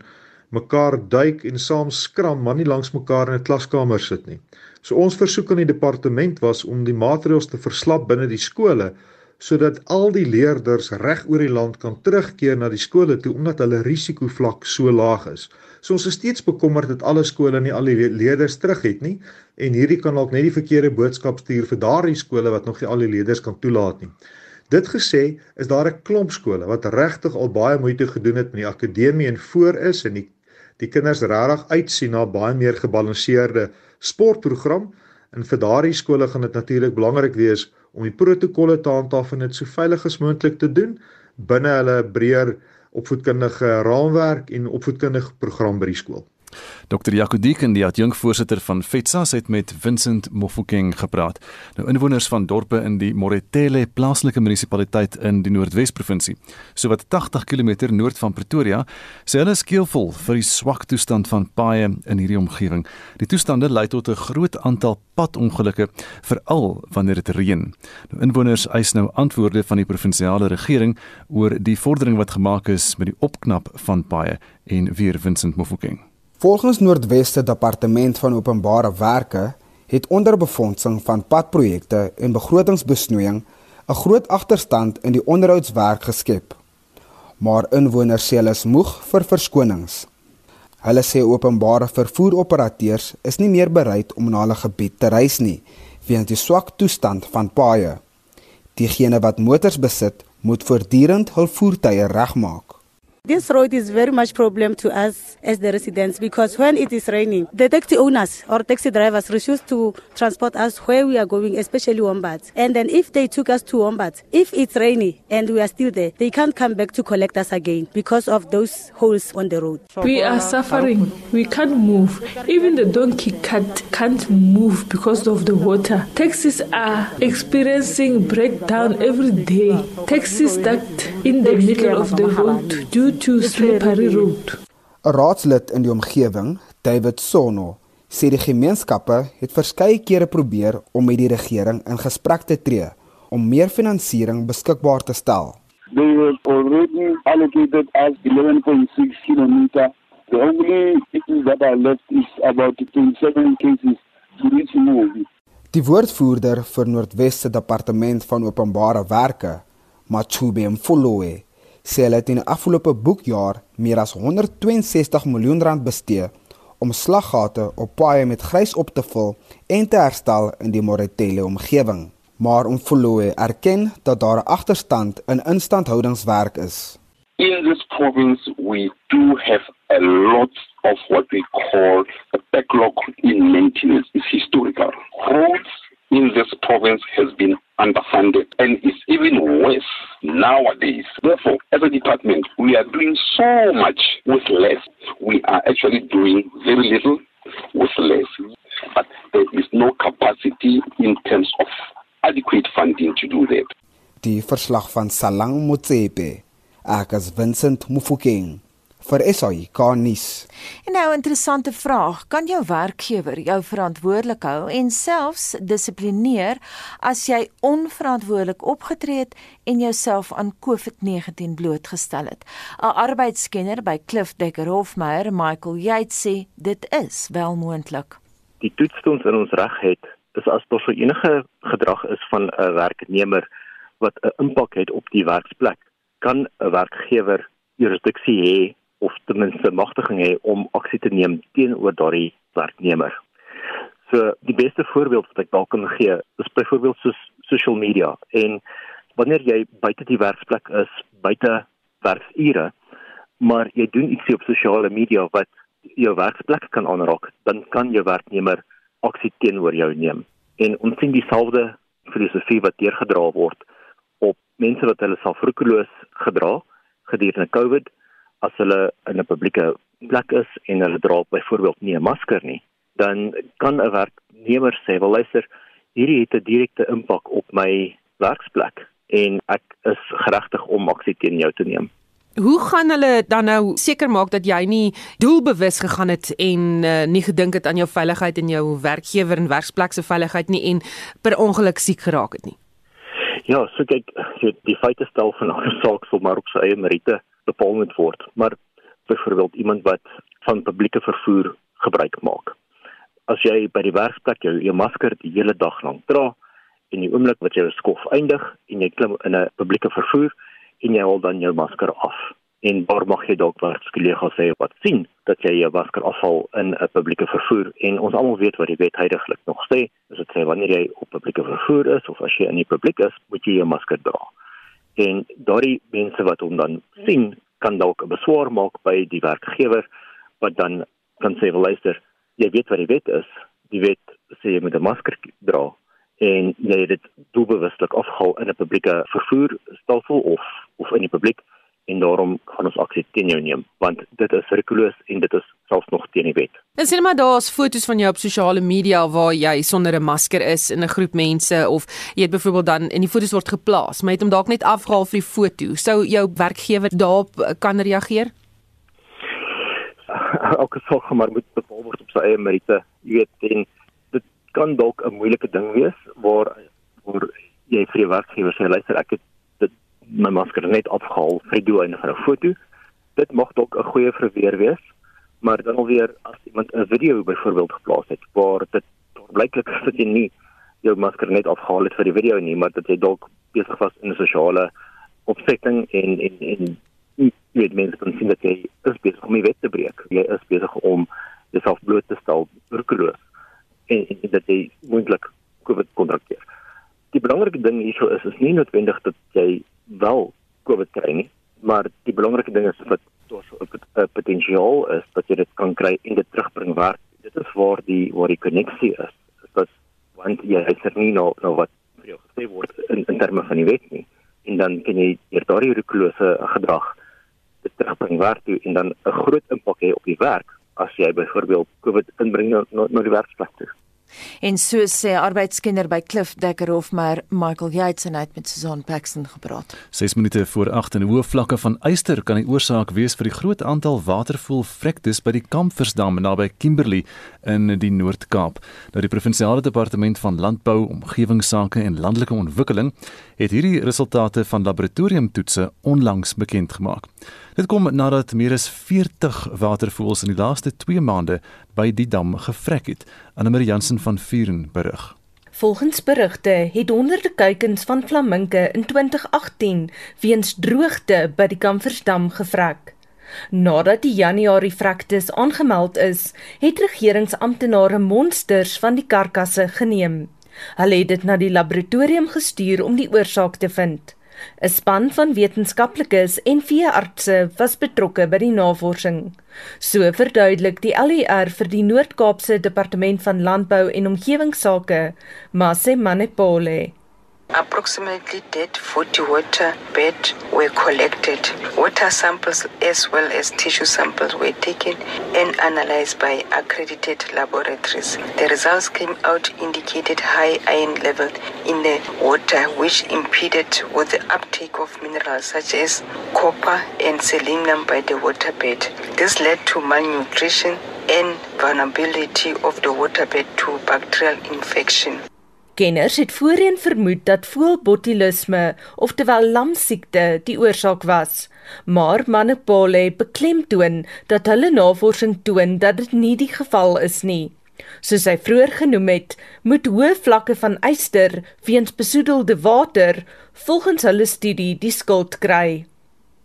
Speaker 10: mekaar duik en saam skram maar nie langs mekaar in 'n klaskamer sit nie. So ons versoek aan die departement was om die maatreëls te verslap binne die skole sodat al die leerders reg oor die land kan terugkeer na die skole toe omdat hulle risikovlak so laag is. So ons is steeds bekommerd dat alle skole nie al die leerders terug het nie en hierdie kan dalk net die verkeerde boodskap stuur vir daardie skole wat nog nie al die leerders kan toelaat nie. Dit gesê, is daar 'n klomp skole wat regtig al baie moeite gedoen het met die akademie en voor is en die die kinders regtig uitsien na baie meer gebalanseerde sportprogram en vir daardie skole gaan dit natuurlik belangrik wees om die protokolle te handhaaf en dit so veilig as moontlik te doen binne hulle breër opvoedkundige raamwerk en opvoedkundige program by die skool.
Speaker 3: Dr. Jakodik en die adjunkvoorsitter van FETSA het met Vincent Mofokeng gepraat. Nou inwoners van dorpe in die Moretele plaaslike munisipaliteit in die Noordwes-provinsie, sowat 80 km noord van Pretoria, sê hulle is keelvol vir die swak toestand van paaie in hierdie omgewing. Die toestande lei tot 'n groot aantal padongelukke, veral wanneer dit reën. Nou inwoners eis nou antwoorde van die provinsiale regering oor die vordering wat gemaak is met die opknap van paaie en weer Vincent Mofokeng.
Speaker 11: Volgens Noordweste Departement van Openbare Werke het onderbefondsing van padprojekte en begrotingsbesnoeiing 'n groot agterstand in die onderhoudswerk geskep. Maar inwoners sê hulle is moeg vir verskonings. Hulle sê openbare vervoeroperateurs is nie meer bereid om na hulle gebied te reis nie weens die swak toestand van paaie. Diegene wat motors besit, moet voortdurend hul voertuie regmaak.
Speaker 12: This road is very much problem to us as the residents because when it is raining, the taxi owners or taxi drivers refuse to transport us where we are going, especially Wombats. And then if they took us to Wombats, if it's rainy and we are still there, they can't come back to collect us again because of those holes on the road.
Speaker 13: We are suffering. We can't move. Even the donkey cart can't move because of the water. Taxis are experiencing breakdown every day. Taxis stuck in the middle of the road due to slippery road.
Speaker 11: 'n Raadslid in die omgewing, David Sono, sê die gemeenskappe het verskeie kere probeer om met die regering in gesprek te tree om meer finansiering beskikbaar te stel.
Speaker 14: They were already allocated as 11.6 km. The only thing that are left is about 27 cases to reach movie.
Speaker 11: Die woordvoerder vir Noordwes se departement van openbare werke, Machube Mfolowe, sê hulle het in die afgelope boekjaar meer as 162 miljoen rand bestee om slaggate op paaie met grys op te vul en te herstel in die Moretele omgewing. Maar Omfoloe erken dat daar 'n agterstand in instandhoudingswerk is.
Speaker 14: In this province we do have a lot of what we call a backlog in maintenance. It's historical. Roads in this province has been department, we are doing so much with less. We are actually doing very little with less. But there is no capacity in terms of adequate funding to do that.
Speaker 11: Die verslag van Salang Motsepe, ek Vincent Mufokeng vir SAI Kanis.
Speaker 2: En nou 'n interessante vraag, kan jou werkgewer jou verantwoordelik hou en selfs dissiplineer as jy onverantwoordelik opgetree het en jouself aan COVID-19 blootgestel het? 'n Arbeidskenner by Cliff Decker Hofmeyer, Michael Yates sê dit is wel moontlik.
Speaker 15: Die toetsstoms in ons reg het is as daar so enige gedrag is van 'n werknemer wat 'n impak het op die werksplek, kan 'n werkgewer jurisdiksie hê of ten minste magtiging hê om aksie te neem teenoor daardie werknemer. So die beste voorbeeld wat ek dalk kan gee, is byvoorbeeld soos social media en wanneer jy buite die werksplek is, buite werksure, maar jy doen ietsie op sosiale media wat jou werksplek kan aanraak, dan kan jou werknemer aksie teenoor jou neem. En ons sien dieselfde filosofie wat deurgedra word op mense wat hulle self roekeloos gedra gedurende COVID as hulle in 'n publieke plek is en hulle dra byvoorbeeld nie 'n masker nie, dan kan 'n werknemer sê, "Wel luister, hierdie het 'n direkte impak op my werksplek en ek is geregtig om aksie teen jou te neem."
Speaker 16: Hoe gaan hulle dan nou seker maak dat jy nie doelbewus gegaan het en uh, nie gedink het aan jou veiligheid en jou werkgewer en werksplek se veiligheid nie en per ongeluk siek geraak het nie?
Speaker 15: Ja, so kyk, die feite stel van 'n *laughs* saak sou maar op sy eie meriete bepaal moet word. Maar byvoorbeeld iemand wat van publieke vervoer gebruik maak. As jy by die werksplek jou, jou masker die hele dag lank dra in die oomblik wat jy skof eindig en jy klim in 'n publieke vervoer en jy haal dan jou masker af. En waar mag jy dalk wat kollegas sê wat sien dat jy jou masker afhaal in 'n publieke vervoer en ons almal weet wat die wet heidaglik nog sê, is dit sê wanneer jy op publieke vervoer is of as jy in die publiek is, moet jy jou masker dra. En daardie mense wat hom dan sien, kan dalk 'n beswaar maak by die werkgewer wat dan kan sê luister, jy weet wat die wet is. Die wet sê jy moet 'n masker dra en jy het dit doelbewuslik afhaal in 'n publieke vervoerstelsel of of in die publiek en daarom gaan ons aksie teen jou neem want dit is rikuloos en dit is selfs nog teen die wet.
Speaker 16: En sien maar daar's foto's van jou op sosiale media waar jy sonder 'n masker is in 'n groep mense of jy het byvoorbeeld dan en die foto's word geplaas, maar jy het hom dalk net afgehaal vir die foto. Sou jou werkgewer daarop kan reageer? *laughs*
Speaker 15: Elke saak maar moet bepaal word op sy eie meriete. Jy weet en kan dalk 'n moeilike ding wees waar waar jy vir jou werkgewer sê luister ek het dit my masker net afgehaal vir die doel van 'n foto. Dit mag dalk 'n goeie verweer wees, maar dan alweer as iemand 'n video byvoorbeeld geplaas het waar dit blyklik is dat jy nie jou masker net afgehaal het vir die video nie, maar dat jy dalk besig was in 'n sosiale opsetting en en en met mense kan sien dat jy is besig om die wet te breek. Jy is besig om jouself bloot te stel vir kloos en, en dat jy moontlik COVID kontrakteer. Die belangrike ding hierso is is nie noodwendig dat jy wel COVID kry nie, maar die belangrike ding is dat daar 'n potensiaal is dat jy dit kan kry en dit terugbring waar dit is waar die waar die koneksie is. Dat want jy het er nie nou nou wat vir jou gesê word in, in terme van die wet nie en dan kan jy hier daardie rikulose gedrag dit terugbring waar toe en dan 'n groot impak hê op die werk as jy byvoorbeeld COVID inbring na, na die werksplek toe.
Speaker 2: En so sê arbeidskenner by Cliff Dekker Hofmeyer Michael Yates en uit met Susan Paxton gepraat.
Speaker 3: 6 minute voor 8 en hoë vlakke van yster kan die oorsaak wees vir die groot aantal watervoel vrektes by die Kampversdam naby Kimberley in die Noord-Kaap. Nou die provinsiale departement van landbou, omgewingsake en landelike ontwikkeling het hierdie resultate van laboratoriumtoetse onlangs bekend gemaak. Dit kom nadat meer as 40 watervoëls in die laaste 2 maande by die dam gevrek het, Annelie Jansen van Vuren berig.
Speaker 17: Volgens berigte het honderde kuikens van flaminke in 2018 weens droogte by die Kamfersdam gevrek. Nadat die Januarie vrektes aangemeld is, het regeringsamptenare monsters van die karkasse geneem. Hulle het dit na die laboratorium gestuur om die oorsaak te vind. 'n Span van wetenskaplikes en veeartse was betrokke by die navorsing. So verduidelik die LER vir die Noord-Kaapse Departement van Landbou en Omgewingsake, Mase Manepole.
Speaker 18: Approximately dead 40 water beds were collected. Water samples as well as tissue samples were taken and analyzed by accredited laboratories. The results came out indicated high iron level in the water which impeded with the uptake of minerals such as copper and selenium by the waterbed. This led to malnutrition and vulnerability of the waterbed to bacterial infection.
Speaker 17: Kenners het voorheen vermoed dat voëlbotulisme, oftewel lamsiekte, die oorsaak was, maar Manepole beklemtoon dat hulle navorsing toon dat dit nie die geval is nie. Soos hy vroeër genoem het, moet hoë vlakke van yster weens besoedelde water volgens hulle studie die skuld kry.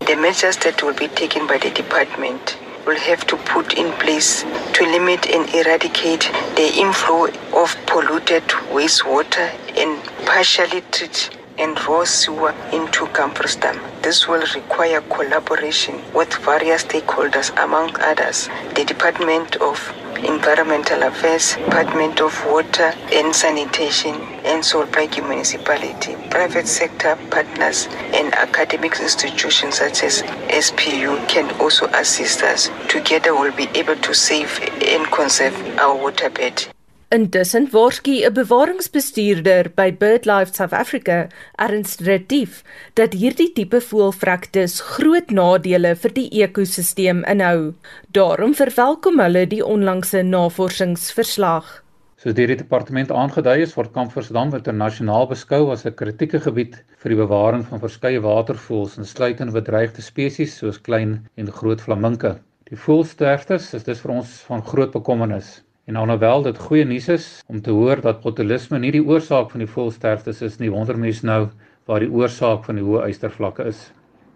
Speaker 18: The measures that will be taken by the department will have to put in place to limit and eradicate the inflow of polluted wastewater and partially treat and raw sewer into Campus. This will require collaboration with various stakeholders, among others, the Department of Environmental Affairs, Department of Water and Sanitation, and Solbreke Municipality, private sector partners, and academic institutions such as SPU can also assist us. Together, we'll be able to save and conserve our waterbed.
Speaker 17: Intussen waarsku 'n bewaringsbestuurder by BirdLife South Africa, Ernst Retief, dat hierdie tipe voëlvrektes groot nadele vir die ekosisteem inhou. Daarom verwelkom hulle die onlangse navorsingsverslag.
Speaker 19: Soos deur die departement aangedui is, word Kampversdam internasionaal beskou as 'n kritieke gebied vir die bewaring van verskeie watervoëls, insluitend bedreigde spesies soos klein en groot flaminke. Die voëlsterftes is dus vir ons van groot bekommernis En alhoewel dit goeie nuus is om te hoor dat botulisme nie die oorsaak van die voëlsterftes is nie, wonder mens nou waar die oorsaak van die hoë ystervlakke is.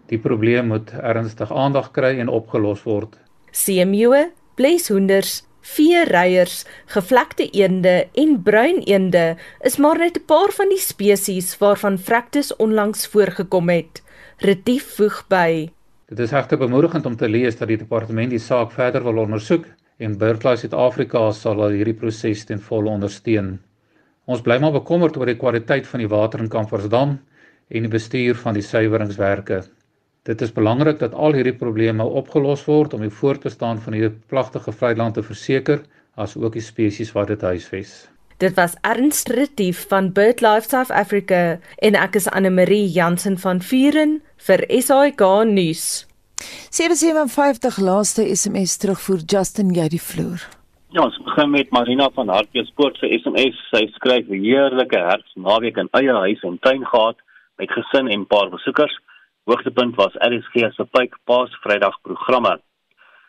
Speaker 19: Die probleem moet ernstig aandag kry en opgelos word.
Speaker 17: Seemeeu, bleshoenders, veereiers, gevlekte eende en bruin eende is maar net 'n paar van die spesies waarvan vrektes onlangs voorgekom het. Retief voeg by.
Speaker 19: Dit is regtig bemoedigend om te lees dat die departement die saak verder wil ondersoek en BirdLife Suid-Afrika sal al hierdie proses ten volle ondersteun. Ons bly maar bekommerd oor die kwaliteit van die water in Kamfersdam en die bestuur van die suiweringswerke. Dit is belangrik dat al hierdie probleme opgelos word om die voortbestaan van die plagtige vryland te verseker as ook die spesies wat dit huisves.
Speaker 17: Dit was Ernst Retief van BirdLife South Africa en ek is Anne Marie Jansen van Vuren vir SAK nuus.
Speaker 2: 757 laaste SMS terugvoer Justin jy die vloer.
Speaker 6: Ja, ons begin met Marina van Hartbeespoort se SMS. Sy skryf 'n heerlike herfsnaweek in eie huis en tuin gehad met gesin en paar besoekers. Hoogtepunt was RSG se Pyke Paas Vrydag programme.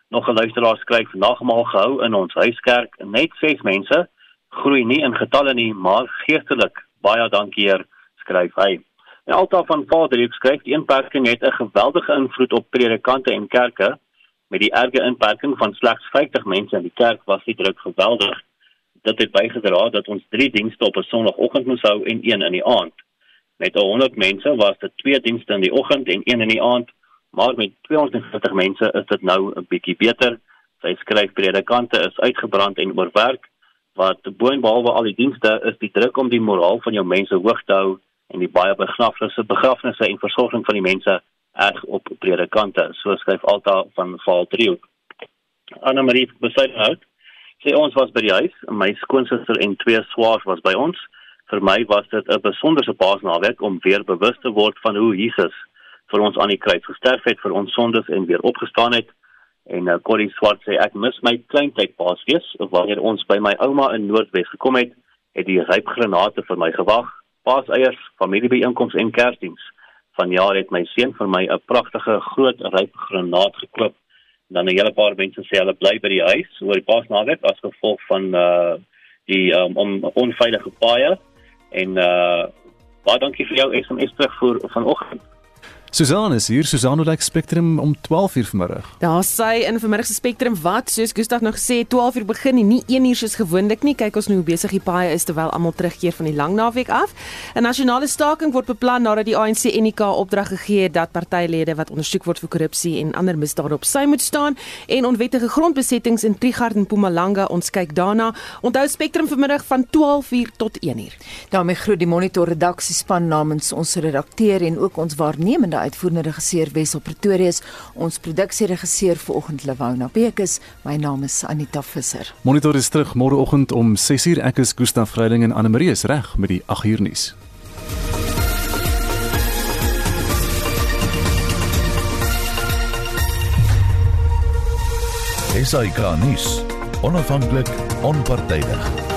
Speaker 6: Nog 'n luisteraar skryf nagmaal gehou in ons huiskerk, net 6 mense, groei nie in getalle nie, maar geestelik. Baie dankie hier, skryf hy. Die altaar van Vaderhoek skryf die inperking het 'n geweldige invloed op predikante en kerke met die erge inperking van slegs 50 mense in die kerk was die druk geweldig. Dit het bygedra dat ons 3 dienste op 'n Sondagoggend moes hou en een in die aand. Met 100 mense was dit 2 dienste in die oggend en een in die aand, maar met 250 mense is dit nou 'n bietjie beter. Sy skryf predikante is uitgebrand en oorwerk wat boonbehalwe al die dienste is die druk om die moraal van jou mense hoog te hou en die baie begrafnisse, begrafnisse en versorging van die mense erg op predikante. So skryf Alta van Val 3. Anna Marie besluit nou. Sy ons was by die huis, my skoonsister en twee swaars was by ons. Vir my was dit 'n besonderse paasnaweek om weer bewus te word van hoe Jesus vir ons aan die kruis gesterf het vir ons sondes en weer opgestaan het. En uh, Corrie Swart sê ek mis my kleintyd paasfees wanneer ons by my ouma in Noordwes gekom het, het die ryp granate vir my gewag paaseiers, familiebeeenkomste en Kersdiens. Vanjaar het my seun vir my 'n pragtige groot ryp granaat gekoop. Dan 'n hele paar mense sê hulle bly by die huis oor die paasnaweek as gevolg van uh die um, onveilige paaie en uh baie dankie vir jou SMS terugvoer vanoggend.
Speaker 3: Susan is hier. Susan het like Spectrum om 12:00 vanmiddag.
Speaker 16: Daar sy in vanmiddag se Spectrum wat soos Gustaf nog gesê 12:00 begin en nie 1:00 soos gewoonlik nie. Kyk ons nou hoe besig die paai is terwyl almal terugkeer van die lang naweek af. 'n Nasionale staking word beplan nadat die ANC en die K opdrag gegee het dat partylede wat ondersoek word vir korrupsie en ander misdade op sy moet staan en onwettige grondbesettings in Trigard en Mpumalanga ons kyk daarna. Onthou Spectrum vanmiddag van 12:00 tot 1:00.
Speaker 2: daarmee groet die Monitor redaksiespan namens ons redakteur en ook ons waarnemende uitvoerende regisseur Wessel Pretorius, ons produksieregisseur vanoggend Lewona Bekes. My naam is Anita Visser.
Speaker 3: Monitor is terug môreoggend om 6:00. Ek is Gustaf Vreiding en Anne Marie is reg met die 8:00 nuus.
Speaker 1: SAK nuus. Onafhanklik, onpartydig.